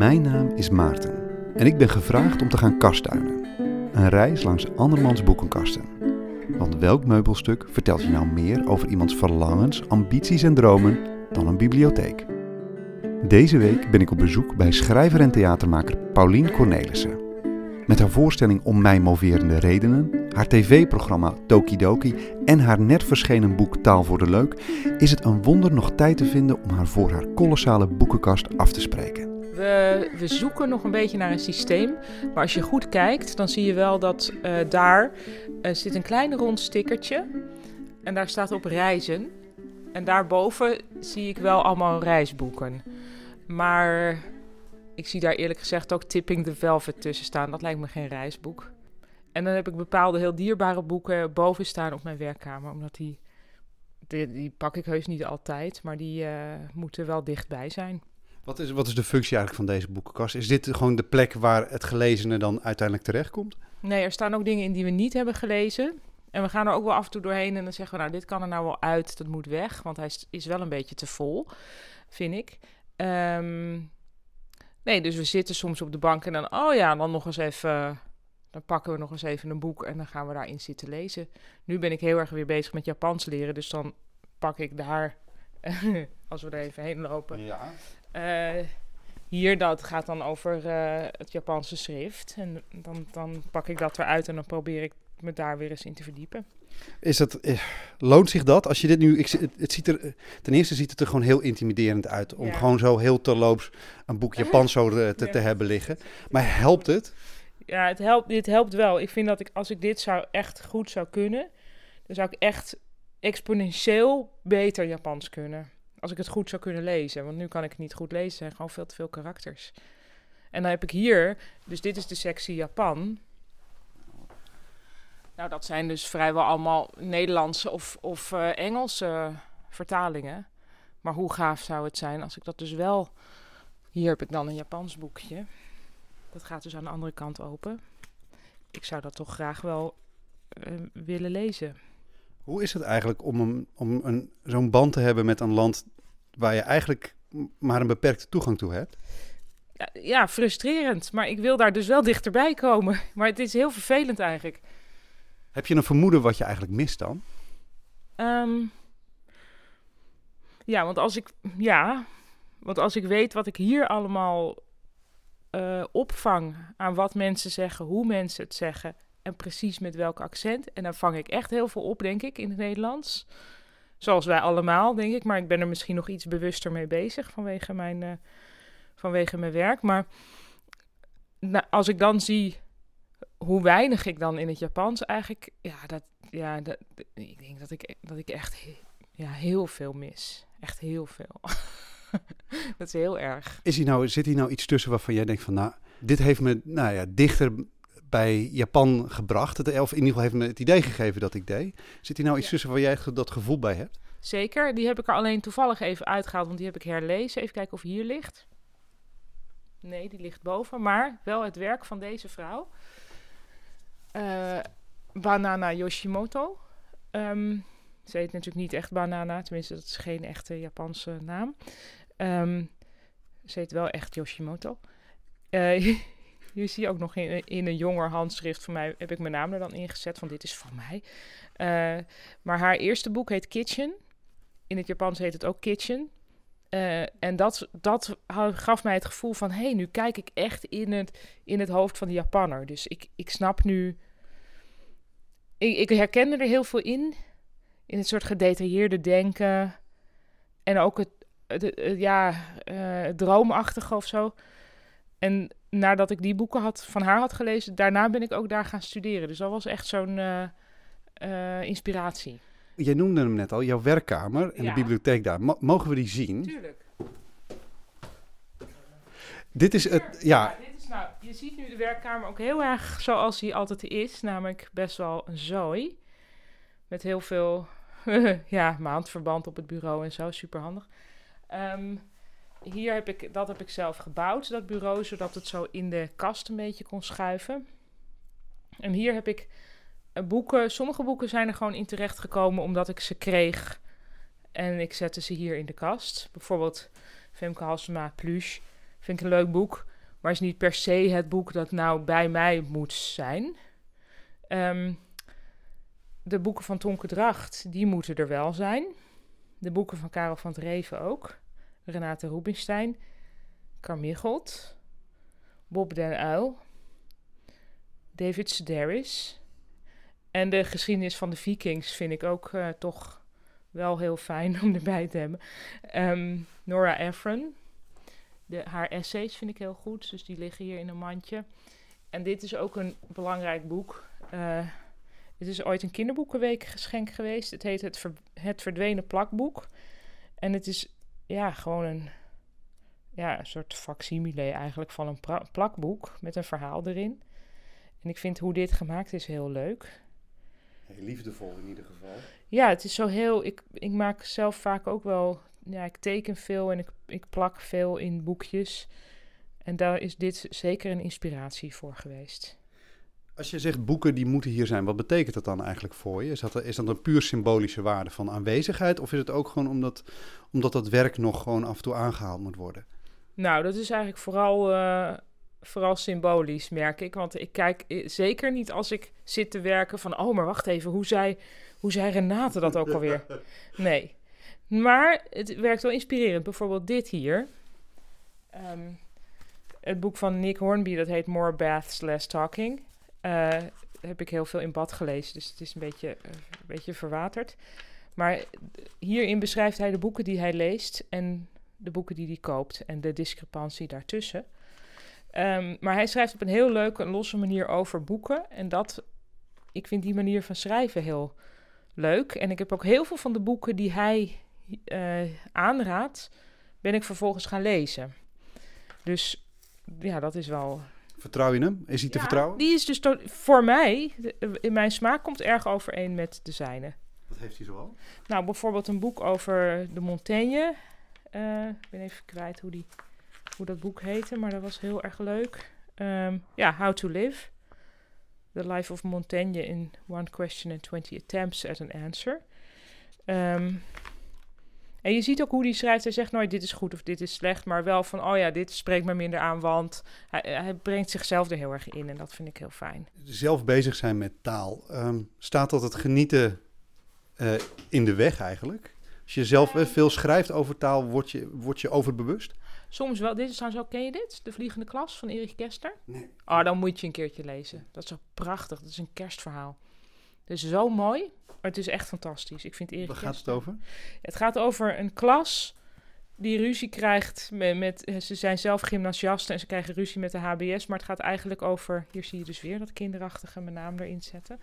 Mijn naam is Maarten en ik ben gevraagd om te gaan kasttuinen. Een reis langs andermans boekenkasten. Want welk meubelstuk vertelt je nou meer over iemands verlangens, ambities en dromen dan een bibliotheek? Deze week ben ik op bezoek bij schrijver en theatermaker Paulien Cornelissen. Met haar voorstelling Om mij moverende redenen, haar tv-programma Tokidoki en haar net verschenen boek Taal voor de Leuk is het een wonder nog tijd te vinden om haar voor haar kolossale boekenkast af te spreken. We, we zoeken nog een beetje naar een systeem. Maar als je goed kijkt, dan zie je wel dat eh, daar eh, zit een klein rond stickertje. En daar staat op reizen. En daarboven zie ik wel allemaal reisboeken. Maar ik zie daar eerlijk gezegd ook Tipping the Velvet tussen staan. Dat lijkt me geen reisboek. En dan heb ik bepaalde heel dierbare boeken boven staan op mijn werkkamer. Omdat die, die, pak ik heus niet altijd, maar die uh, moeten wel dichtbij zijn. Wat is, wat is de functie eigenlijk van deze boekenkast? Is dit gewoon de plek waar het gelezene dan uiteindelijk terechtkomt? Nee, er staan ook dingen in die we niet hebben gelezen. En we gaan er ook wel af en toe doorheen en dan zeggen we, nou, dit kan er nou wel uit, dat moet weg. Want hij is wel een beetje te vol, vind ik. Um, nee, dus we zitten soms op de bank en dan, oh ja, dan nog eens even, dan pakken we nog eens even een boek en dan gaan we daarin zitten lezen. Nu ben ik heel erg weer bezig met Japans leren, dus dan pak ik daar, als we er even heen lopen, ja. Uh, hier, dat gaat dan over uh, het Japanse schrift. En dan, dan pak ik dat eruit en dan probeer ik me daar weer eens in te verdiepen. Is dat, eh, loont zich dat? Als je dit nu, ik, het, ziet er, ten eerste ziet het er gewoon heel intimiderend uit. Om gewoon zo heel terloops een boek Japans zo te, te, hebben liggen. Maar helpt het? Ja, het helpt, dit helpt wel. Ik vind dat ik, als ik dit zou echt goed zou kunnen, dan zou ik echt exponentieel beter Japans kunnen. Als ik het goed zou kunnen lezen. Want nu kan ik het niet goed lezen. Er zijn gewoon veel te veel karakters. En dan heb ik hier, dus dit is de sectie Japan. Nou, dat zijn dus vrijwel allemaal Nederlandse of, of uh, Engelse vertalingen. Maar hoe gaaf zou het zijn als ik dat dus wel. Hier heb ik dan een Japans boekje. Dat gaat dus aan de andere kant open. Ik zou dat toch graag wel uh, willen lezen. Hoe is het eigenlijk om, een, om een, zo'n band te hebben met een land waar je eigenlijk maar een beperkte toegang toe hebt? Ja, frustrerend. Maar ik wil daar dus wel dichterbij komen. Maar het is heel vervelend eigenlijk. Heb je een vermoeden wat je eigenlijk mist dan? Um, ja, want als ik, ja, want als ik weet wat ik hier allemaal uh, opvang aan wat mensen zeggen, hoe mensen het zeggen en precies met welk accent. En dan vang ik echt heel veel op, denk ik, in het Nederlands. Zoals wij allemaal, denk ik. Maar ik ben er misschien nog iets bewuster mee bezig vanwege mijn, uh, vanwege mijn werk. Maar nou, als ik dan zie hoe weinig ik dan in het Japans eigenlijk... Ja, dat, ja dat, ik denk dat ik, dat ik echt ja, heel veel mis. Echt heel veel. dat is heel erg. Is hij nou, zit hier nou iets tussen waarvan jij denkt van... Nou, dit heeft me nou ja, dichter bij Japan gebracht. Het, of in ieder geval heeft me het idee gegeven dat ik deed. Zit hier nou iets tussen waar jij dat gevoel bij hebt? Zeker. Die heb ik er alleen toevallig even uitgehaald, want die heb ik herlezen. Even kijken of hier ligt. Nee, die ligt boven. Maar wel het werk van deze vrouw. Uh, Banana Yoshimoto. Um, ze heet natuurlijk niet echt Banana. Tenminste, dat is geen echte Japanse naam. Um, ze heet wel echt Yoshimoto. Uh, Je ook nog in, in een jonger handschrift van mij, heb ik mijn naam er dan ingezet van dit is van mij. Uh, maar haar eerste boek heet Kitchen. In het Japans heet het ook Kitchen. Uh, en dat, dat gaf mij het gevoel van, hé, hey, nu kijk ik echt in het, in het hoofd van de Japanner. Dus ik, ik snap nu, ik, ik herkende er heel veel in, in het soort gedetailleerde denken. En ook het, het, het ja, uh, droomachtige of zo. En nadat ik die boeken had, van haar had gelezen, daarna ben ik ook daar gaan studeren. Dus dat was echt zo'n uh, uh, inspiratie. Jij noemde hem net al, jouw werkkamer en ja. de bibliotheek daar. M mogen we die zien? Tuurlijk. Dit is het, ja. ja dit is nou, je ziet nu de werkkamer ook heel erg zoals hij altijd is. Namelijk best wel een zooi. Met heel veel ja, maandverband op het bureau en zo. Super handig. Um, hier heb ik, dat heb ik zelf gebouwd, dat bureau, zodat het zo in de kast een beetje kon schuiven. En hier heb ik uh, boeken, sommige boeken zijn er gewoon in terecht gekomen omdat ik ze kreeg. En ik zette ze hier in de kast. Bijvoorbeeld Femke Halsema Plush. Vind ik een leuk boek, maar is niet per se het boek dat nou bij mij moet zijn. Ehm, de boeken van Tonke Dracht, die moeten er wel zijn. De boeken van Karel van Dreven ook. Renate Rubinstein. Carmichelt. Bob den Uyl. David Sedaris. En de geschiedenis van de Vikings vind ik ook uh, toch wel heel fijn om erbij te hebben. Um, Nora Ephron. De, haar essays vind ik heel goed, dus die liggen hier in een mandje. En dit is ook een belangrijk boek. Uh, het is ooit een kinderboekenweek geschenk geweest. Het heet Het, het Verdwenen Plakboek. En het is ja, gewoon een, ja, een soort facsimile eigenlijk van een plakboek met een verhaal erin. En ik vind hoe dit gemaakt is heel leuk. Heel liefdevol in ieder geval. Ja, het is zo heel. Ik, ik maak zelf vaak ook wel. Ja, ik teken veel en ik, ik plak veel in boekjes. En daar is dit zeker een inspiratie voor geweest. Als je zegt boeken die moeten hier zijn, wat betekent dat dan eigenlijk voor je? Is dat, is dat een puur symbolische waarde van aanwezigheid? Of is het ook gewoon omdat, omdat dat werk nog gewoon af en toe aangehaald moet worden? Nou, dat is eigenlijk vooral, uh, vooral symbolisch, merk ik. Want ik kijk zeker niet als ik zit te werken van... oh, maar wacht even, hoe zei, hoe zei Renate dat ook alweer? Nee. Maar het werkt wel inspirerend. Bijvoorbeeld dit hier. Um, het boek van Nick Hornby, dat heet More Baths, Less Talking. Uh, heb ik heel veel in bad gelezen, dus het is een beetje, uh, een beetje verwaterd. Maar hierin beschrijft hij de boeken die hij leest en de boeken die hij koopt en de discrepantie daartussen. Um, maar hij schrijft op een heel leuke, losse manier over boeken. En dat, ik vind die manier van schrijven heel leuk. En ik heb ook heel veel van de boeken die hij uh, aanraadt, ben ik vervolgens gaan lezen. Dus ja, dat is wel Vertrouw je hem? Is hij te vertrouwen? Die is dus voor mij, in mijn smaak komt erg overeen met de zijne. Wat heeft hij zoal? Nou, bijvoorbeeld een boek over de Montaigne. Uh, ik ben even kwijt hoe, die, hoe dat boek heette, maar dat was heel erg leuk. Um, ja, How to Live. The Life of Montaigne in One Question and 20 Attempts at an Answer. Um, en je ziet ook hoe hij schrijft. Hij zegt nooit dit is goed of dit is slecht. Maar wel van, oh ja, dit spreekt me minder aan. Want hij, hij brengt zichzelf er heel erg in. En dat vind ik heel fijn. Zelf bezig zijn met taal. Um, staat dat het genieten uh, in de weg eigenlijk? Als je zelf uh, veel schrijft over taal, word je, word je overbewust? Soms wel. Dit is trouwens ook, ken je dit? De Vliegende Klas van Erich Kester? Nee. Oh, dan moet je een keertje lezen. Dat is zo prachtig. Dat is een kerstverhaal. Het is zo mooi. Maar het is echt fantastisch. Ik vind Erik Waar gaat het over? Het gaat over een klas die ruzie krijgt met, met, Ze zijn zelf gymnasiasten en ze krijgen ruzie met de HBS. Maar het gaat eigenlijk over... Hier zie je dus weer dat kinderachtige mijn naam erin zetten.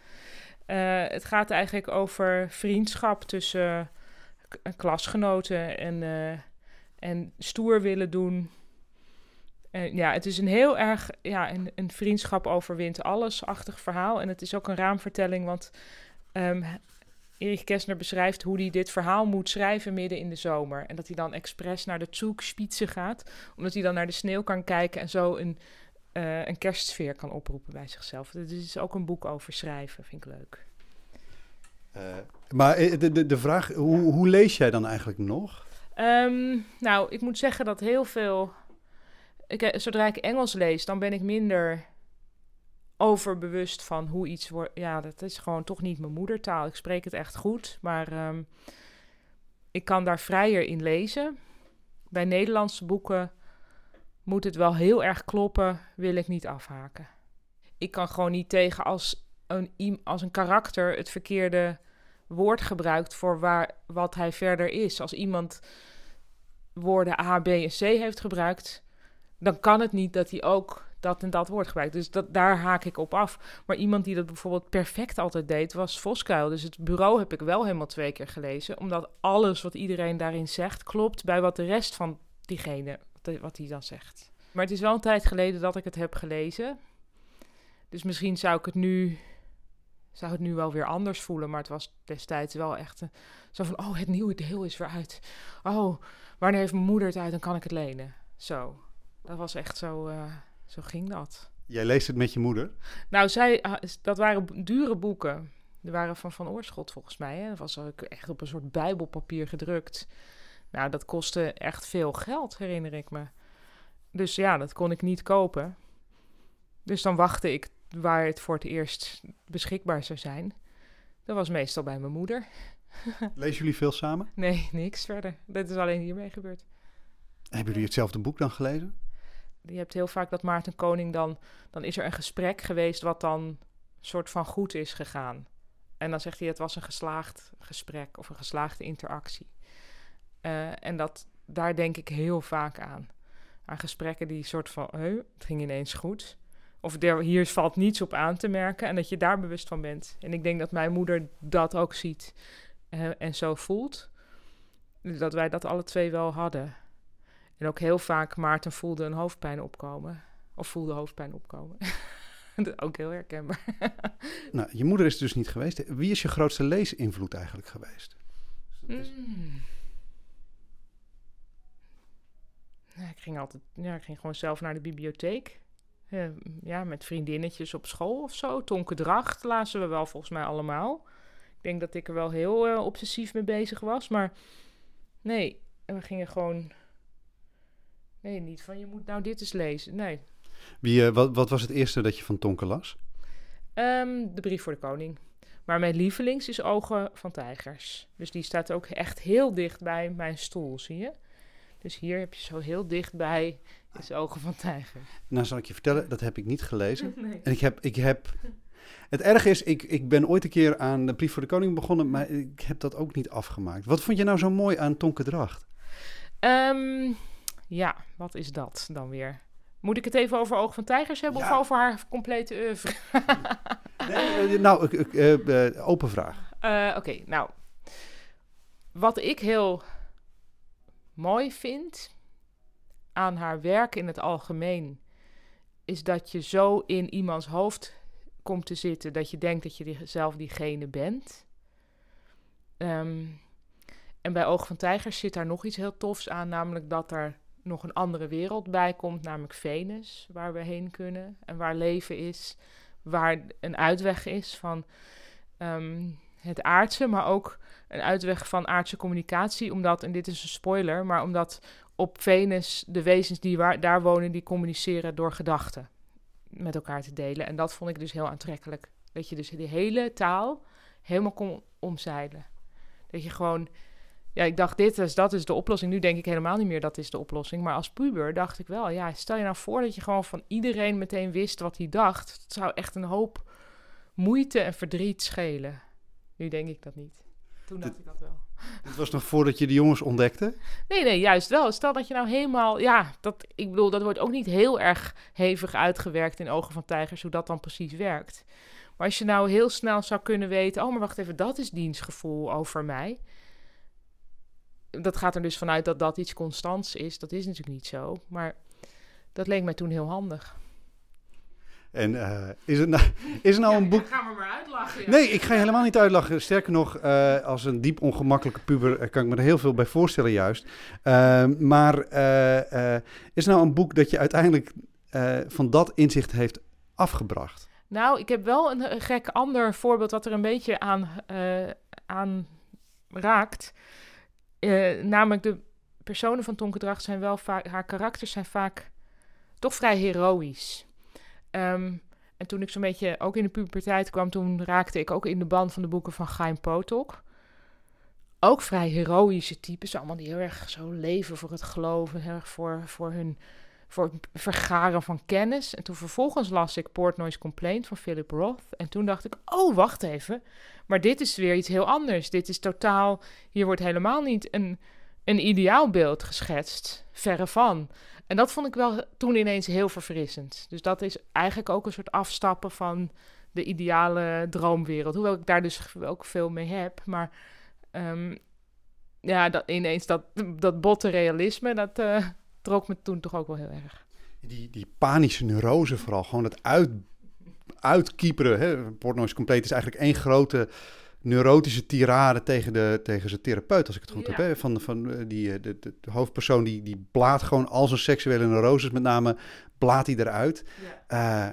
Uh, het gaat eigenlijk over vriendschap tussen klasgenoten en, uh, en stoer willen doen. En ja, het is een heel erg... Ja, een, een vriendschap overwint alles-achtig verhaal. En het is ook een raamvertelling, want Um, Erich Kessner beschrijft hoe hij dit verhaal moet schrijven midden in de zomer. En dat hij dan expres naar de Zugspitze gaat, omdat hij dan naar de sneeuw kan kijken en zo een, uh, een kerstsfeer kan oproepen bij zichzelf. Het is ook een boek over schrijven, vind ik leuk. Uh, maar eh, de, de, de vraag, hoe, hoe lees jij dan eigenlijk nog? Um, nou, ik moet zeggen dat heel veel... Zodra ik Engels lees, dan ben ik minder overbewust van hoe iets wordt. Ja, dat is gewoon toch niet mijn moedertaal. Ik spreek het echt goed, maar um, ik kan daar vrijer in lezen. Bij Nederlandse boeken moet het wel heel erg kloppen, wil ik niet afhaken. Ik kan gewoon niet tegen als een, als een karakter het verkeerde woord gebruikt voor waar, wat hij verder is. Als iemand woorden A, B en C heeft gebruikt, dan kan het niet dat hij ook dat en dat woord gebruikt. Dus dat, daar haak ik op af. Maar iemand die dat bijvoorbeeld perfect altijd deed, was Voskuil. Dus het bureau heb ik wel helemaal twee keer gelezen. Omdat alles wat iedereen daarin zegt, klopt bij wat de rest van diegene, wat hij dan zegt. Maar het is wel een tijd geleden dat ik het heb gelezen. Dus misschien zou ik het nu, zou het nu wel weer anders voelen. Maar het was destijds wel echt zo van, oh, het nieuwe deel is weer uit. Oh, wanneer heeft mijn moeder het uit, dan kan ik het lenen. Zo, dat was echt zo... Uh, zo ging dat. Jij leest het met je moeder? Nou, zij, ah, dat waren dure boeken. Die waren van Van Oorschot volgens mij. Hè. Dat was ook echt op een soort bijbelpapier gedrukt. Nou, dat kostte echt veel geld, herinner ik me. Dus ja, dat kon ik niet kopen. Dus dan wachtte ik waar het voor het eerst beschikbaar zou zijn. Dat was meestal bij mijn moeder. Lezen jullie veel samen? Nee, niks verder. Dat is alleen hiermee gebeurd. Hebben jullie hetzelfde boek dan gelezen? Je hebt heel vaak dat Maarten Koning dan... Dan is er een gesprek geweest wat dan soort van goed is gegaan. En dan zegt hij het was een geslaagd gesprek of een geslaagde interactie. Uh, en dat, daar denk ik heel vaak aan. Aan gesprekken die soort van, hey, het ging ineens goed. Of er, hier valt niets op aan te merken en dat je daar bewust van bent. En ik denk dat mijn moeder dat ook ziet uh, en zo voelt. Dat wij dat alle twee wel hadden. En ook heel vaak Maarten voelde een hoofdpijn opkomen. Of voelde hoofdpijn opkomen. ook heel herkenbaar. nou, je moeder is dus niet geweest. Wie is je grootste leesinvloed eigenlijk geweest? Mm. Ja, ik ging altijd, ja, ik ging gewoon zelf naar de bibliotheek. Ja, met vriendinnetjes op school of zo. Tonke Dracht lazen we wel volgens mij allemaal. Ik denk dat ik er wel heel uh, obsessief mee bezig was. Maar nee, we gingen gewoon... Nee, niet van je moet nou dit eens lezen. Nee. Wie, uh, wat, wat was het eerste dat je van Tonke las? Um, de brief voor de koning. Maar mijn lievelings is Ogen van Tijgers. Dus die staat ook echt heel dicht bij mijn stoel, zie je? Dus hier heb je zo heel dichtbij is Ogen van Tijger. Nou, zal ik je vertellen, dat heb ik niet gelezen. Nee. En ik heb, ik heb... Het erge is, ik, ik ben ooit een keer aan de Brief voor de Koning begonnen, maar ik heb dat ook niet afgemaakt. Wat vond je nou zo mooi aan Tonke Dracht? Um, ja, wat is dat dan weer? Moet ik het even over Oog van Tijgers hebben Ja. of over haar complete oeuvre? Nee, eh, nou, ik- ik, eh, eh, open vraag. Oké, nou. Wat ik heel mooi vind aan haar werk in het algemeen, is dat je zo in iemands hoofd komt te zitten dat je denkt dat je die, zelf diegene bent. Ehm, en bij Oog van Tijgers zit daar nog iets heel tofs aan, namelijk dat er nog een andere wereld bij komt, namelijk Venus, waar we heen kunnen en waar leven is, waar een uitweg is van ehm, het aardse, maar ook een uitweg van aardse communicatie, omdat, en dit is een spoiler, maar omdat op Venus de wezens die waar, daar wonen, die communiceren door gedachten met elkaar te delen. En dat vond ik dus heel aantrekkelijk. Dat je dus de hele taal helemaal kon omzeilen. Dat je gewoon, ja, ik dacht dit is, dat is de oplossing. Nu denk ik helemaal niet meer dat is de oplossing. Maar als puber dacht ik wel, ja, stel je nou voor dat je gewoon van iedereen meteen wist wat hij dacht. Het zou echt een hoop moeite en verdriet schelen. Nu denk ik dat niet. Toen dacht ik dat wel. Het was nog voordat je de jongens ontdekte. Nee, nee, juist wel. Stel dat je nou helemaal, ja, dat, ik bedoel, dat wordt ook niet heel erg hevig uitgewerkt in Ogen van Tijgers, hoe dat dan precies werkt. Maar als je nou heel snel zou kunnen weten, oh, maar wacht even, dat is dienstgevoel over mij. Dat gaat er dus vanuit dat dat iets constants is. Dat is natuurlijk niet zo, maar dat leek mij toen heel handig. En eh, is, het nou, is er nou een boek... Ga me maar uitlachen. ja. Nee, ik ga je helemaal niet uitlachen. Sterker nog, eh, als een diep ongemakkelijke puber eh, kan ik me er heel veel bij voorstellen juist. Ehm, maar eh, eh, is er nou een boek dat je uiteindelijk eh, van dat inzicht heeft afgebracht? Nou, ik heb wel een, een gek ander voorbeeld dat er een beetje aan, eh, aan raakt. Eh, namelijk de personen van Tonke Dracht zijn wel vaak, haar karakters zijn vaak toch vrij heroïs. Ehm, en toen ik zo'n beetje ook in de puberteit kwam, toen raakte ik ook in de band van de boeken van Gein Potok. Ook vrij heroïsche types, allemaal die heel erg zo leven voor het geloven, heel erg voor, voor hun voor het vergaren van kennis. En toen vervolgens las ik Portnoy's Complaint van Philip Roth. En toen dacht ik, oh, wacht even. Maar dit is weer iets heel anders. Dit is totaal... Hier wordt helemaal niet een, een ideaalbeeld geschetst. Verre van. En dat vond ik wel toen ineens heel verfrissend. Dus dat is eigenlijk ook een soort afstappen van de ideale droomwereld. Hoewel ik daar dus ook veel mee heb. Maar ehm, ja, dat, ineens dat, dat botte realisme, dat... eh, trok me toen toch ook wel heel erg. Die, die panische neurose vooral, gewoon het uit, uitkieperen. Hè? Portnoy's compleet is eigenlijk één grote neurotische tirade tegen, de, tegen zijn therapeut, als ik het goed Ja. heb. Hè? Van, van eh, die, eh, de, de, hoofdpersoon die, die blaat gewoon al zijn seksuele neuroses met name, blaat hij eruit. Eh,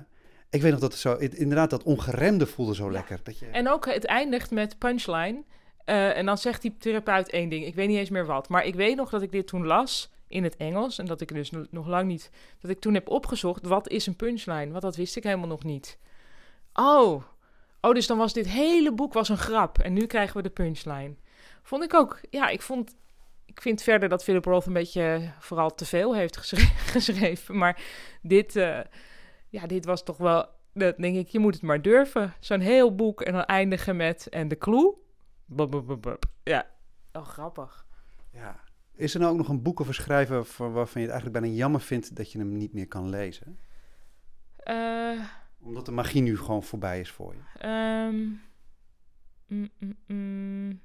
ik weet nog dat het zo, in- inderdaad, dat ongeremde voelde zo Ja. lekker. Dat je, En ook het eindigt met punchline. En dan zegt die therapeut één ding. Ik weet niet eens meer wat. Maar ik weet nog dat ik dit toen las. In het Engels. En dat ik dus no- nog lang niet... Dat ik toen heb opgezocht, wat is een punchline? Want dat wist ik helemaal nog niet. Oh, oh dus dan was dit hele boek was een grap. En nu krijgen we de punchline. Vond ik ook... Ja, ik vond... Ik vind verder dat Philip Roth een beetje eh, vooral te veel heeft geschre- geschreven. Maar dit, eh, ja, dit was toch wel... Dat denk ik, je moet het maar durven. Zo'n heel boek en dan eindigen met... En de clue? Ja, oh, grappig. Ja. Is er nou ook nog een boek of een schrijver waarvan je het eigenlijk bijna jammer vindt dat je hem niet meer kan lezen? Eh, Omdat de magie nu gewoon voorbij is voor je. ehm, mm, mm, mm.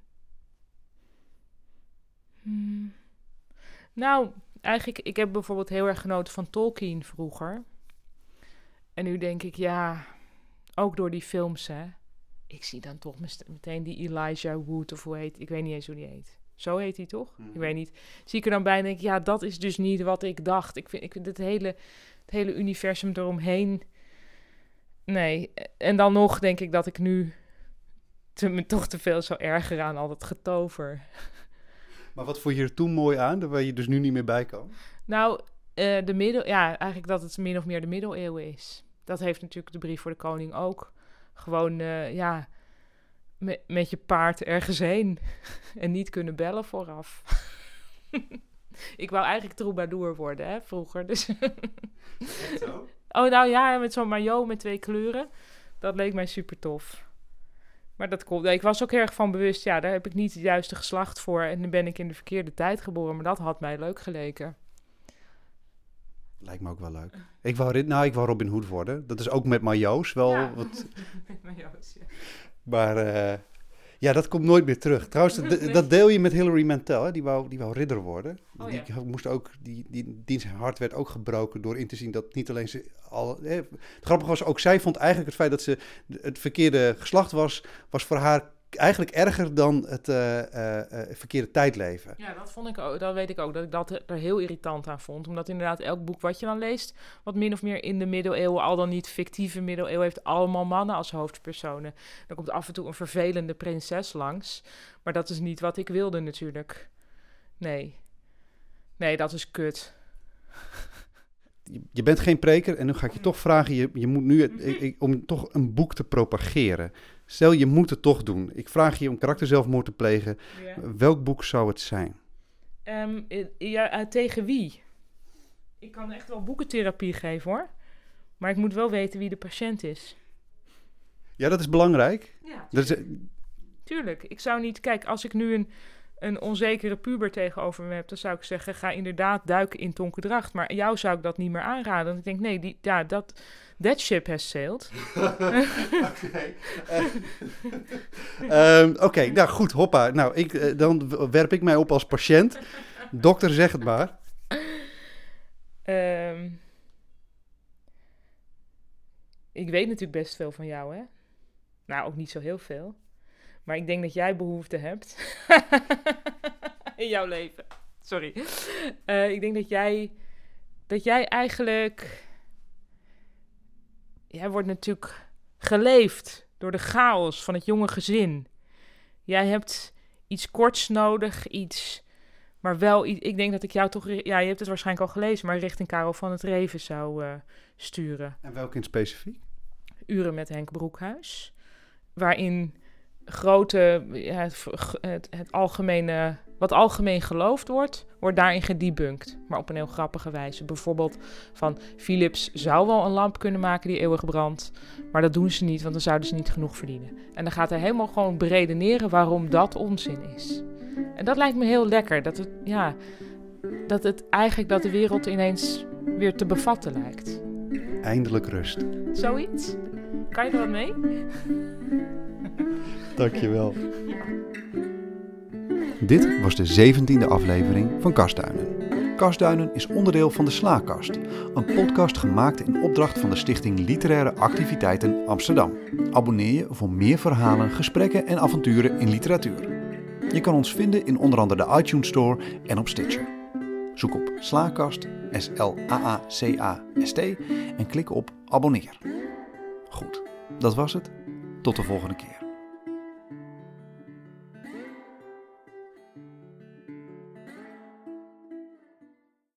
Hmm. Nou, eigenlijk, ik heb bijvoorbeeld heel erg genoten van Tolkien vroeger. En nu denk ik, ja, ook door die films, hè. Ik zie dan toch meteen die Elijah Wood, of hoe heet, ik weet niet eens hoe die heet. Zo heet hij toch? Ik weet niet. Zie ik er dan bij en denk ik, ja, dat is dus niet wat ik dacht. Ik vind, ik vind het, hele, het hele universum eromheen... Nee, en dan nog denk ik dat ik nu te, me toch te veel zou ergeren aan al dat getover. Maar wat vond je er toen mooi aan, waar je dus nu niet meer bij kan? Nou, eh, de middel, ja, eigenlijk dat het min of meer de middeleeuwen is. Dat heeft natuurlijk de brief voor de koning ook. Gewoon, eh, ja, me- met je paard ergens heen. en niet kunnen bellen vooraf. ik wou eigenlijk troubadour worden, hè, vroeger. Dus Oh, nou ja, met zo'n maillot met twee kleuren. Dat leek mij super tof. Maar dat komt. Ik was ook heel erg van bewust, ja, daar heb ik niet het juiste geslacht voor. En dan ben ik in de verkeerde tijd geboren. Maar dat had mij leuk geleken. Lijkt me ook wel leuk. Ik wou, nou, ik wou Robin Hood worden. Dat is ook met majo's wel Ja. wat... Maillots, ja. Maar eh, ja, dat komt nooit meer terug. Trouwens, dat, deel je met Hilary Mantel. Hè? Die, wou, die wou ridder worden. Oh, die ja. moest ook, die, die, die zijn hart werd ook gebroken door in te zien dat niet alleen ze al... Eh, het grappige was, ook zij vond eigenlijk het feit dat ze het verkeerde geslacht was, was voor haar eigenlijk erger dan het eh, eh, eh, verkeerde tijdleven. Ja, dat vond ik ook. Dat weet ik ook. Dat ik dat er heel irritant aan vond. Omdat inderdaad elk boek wat je dan leest, wat min of meer in de middeleeuwen, al dan niet fictieve middeleeuwen, heeft allemaal mannen als hoofdpersonen. Dan komt af en toe een vervelende prinses langs. Maar dat is niet wat ik wilde natuurlijk. Nee. Nee, dat is kut. Je, bent geen preker en nu ga ik je toch vragen, je, je moet nu, het- ik- om toch een boek te propageren. Stel, je moet het toch doen. Ik vraag je om karakterzelfmoord te plegen. Welk boek zou het zijn? Ehm, eh, ja, eh, tegen wie? Ik kan echt wel boekentherapie geven hoor. Maar ik moet wel weten wie de patiënt is. Ja, dat is belangrijk. Ja, Dat is, Tuurlijk. Ik zou niet... Kijk, als ik nu een, een onzekere puber tegenover me heb... dan zou ik zeggen, ga inderdaad duiken in tonkendracht. Maar jou zou ik dat niet meer aanraden. Want ik denk, nee, die, ja, dat... That ship has sailed. Oké, nou goed, hoppa. Nou, ik, eh, dan werp ik mij op als patiënt. Dokter, zeg het maar. Ehm, ik weet natuurlijk best veel van jou, hè? Nou, ook niet zo heel veel. Maar ik denk dat jij behoefte hebt. in jouw leven. Sorry. Eh, ik denk dat jij... Dat jij eigenlijk... Jij wordt natuurlijk geleefd door de chaos van het jonge gezin. Jij hebt iets korts nodig, iets... Maar wel, ik denk dat ik jou toch... Ja, je hebt het waarschijnlijk al gelezen, maar richting Karel van het Reven zou eh, sturen. En welke in specifiek? Uren met Henk Broekhuis. Waarin grote, ja, het, het, het algemene, wat algemeen geloofd wordt, wordt daarin gedebunked. Maar op een heel grappige wijze. Bijvoorbeeld van Philips zou wel een lamp kunnen maken die eeuwig brandt. Maar dat doen ze niet, want dan zouden ze niet genoeg verdienen. En dan gaat hij helemaal gewoon beredeneren waarom dat onzin is. En dat lijkt me heel lekker. Dat het, ja, dat het eigenlijk dat de wereld ineens weer te bevatten lijkt. Eindelijk rust. Zoiets? Kan je er wat mee? Dankjewel. Dit was de zeventiende aflevering van Kastduinen. Kastduinen is onderdeel van de Slaakast, een podcast gemaakt in opdracht van de Stichting Literaire Activiteiten Amsterdam. Abonneer je voor meer verhalen, gesprekken en avonturen in literatuur. Je kan ons vinden in onder andere de iTunes Store en op Stitcher. Zoek op Slaakast, S-L-A-A-C-A-S-T en klik op abonneer. Goed, dat was het. Tot de volgende keer.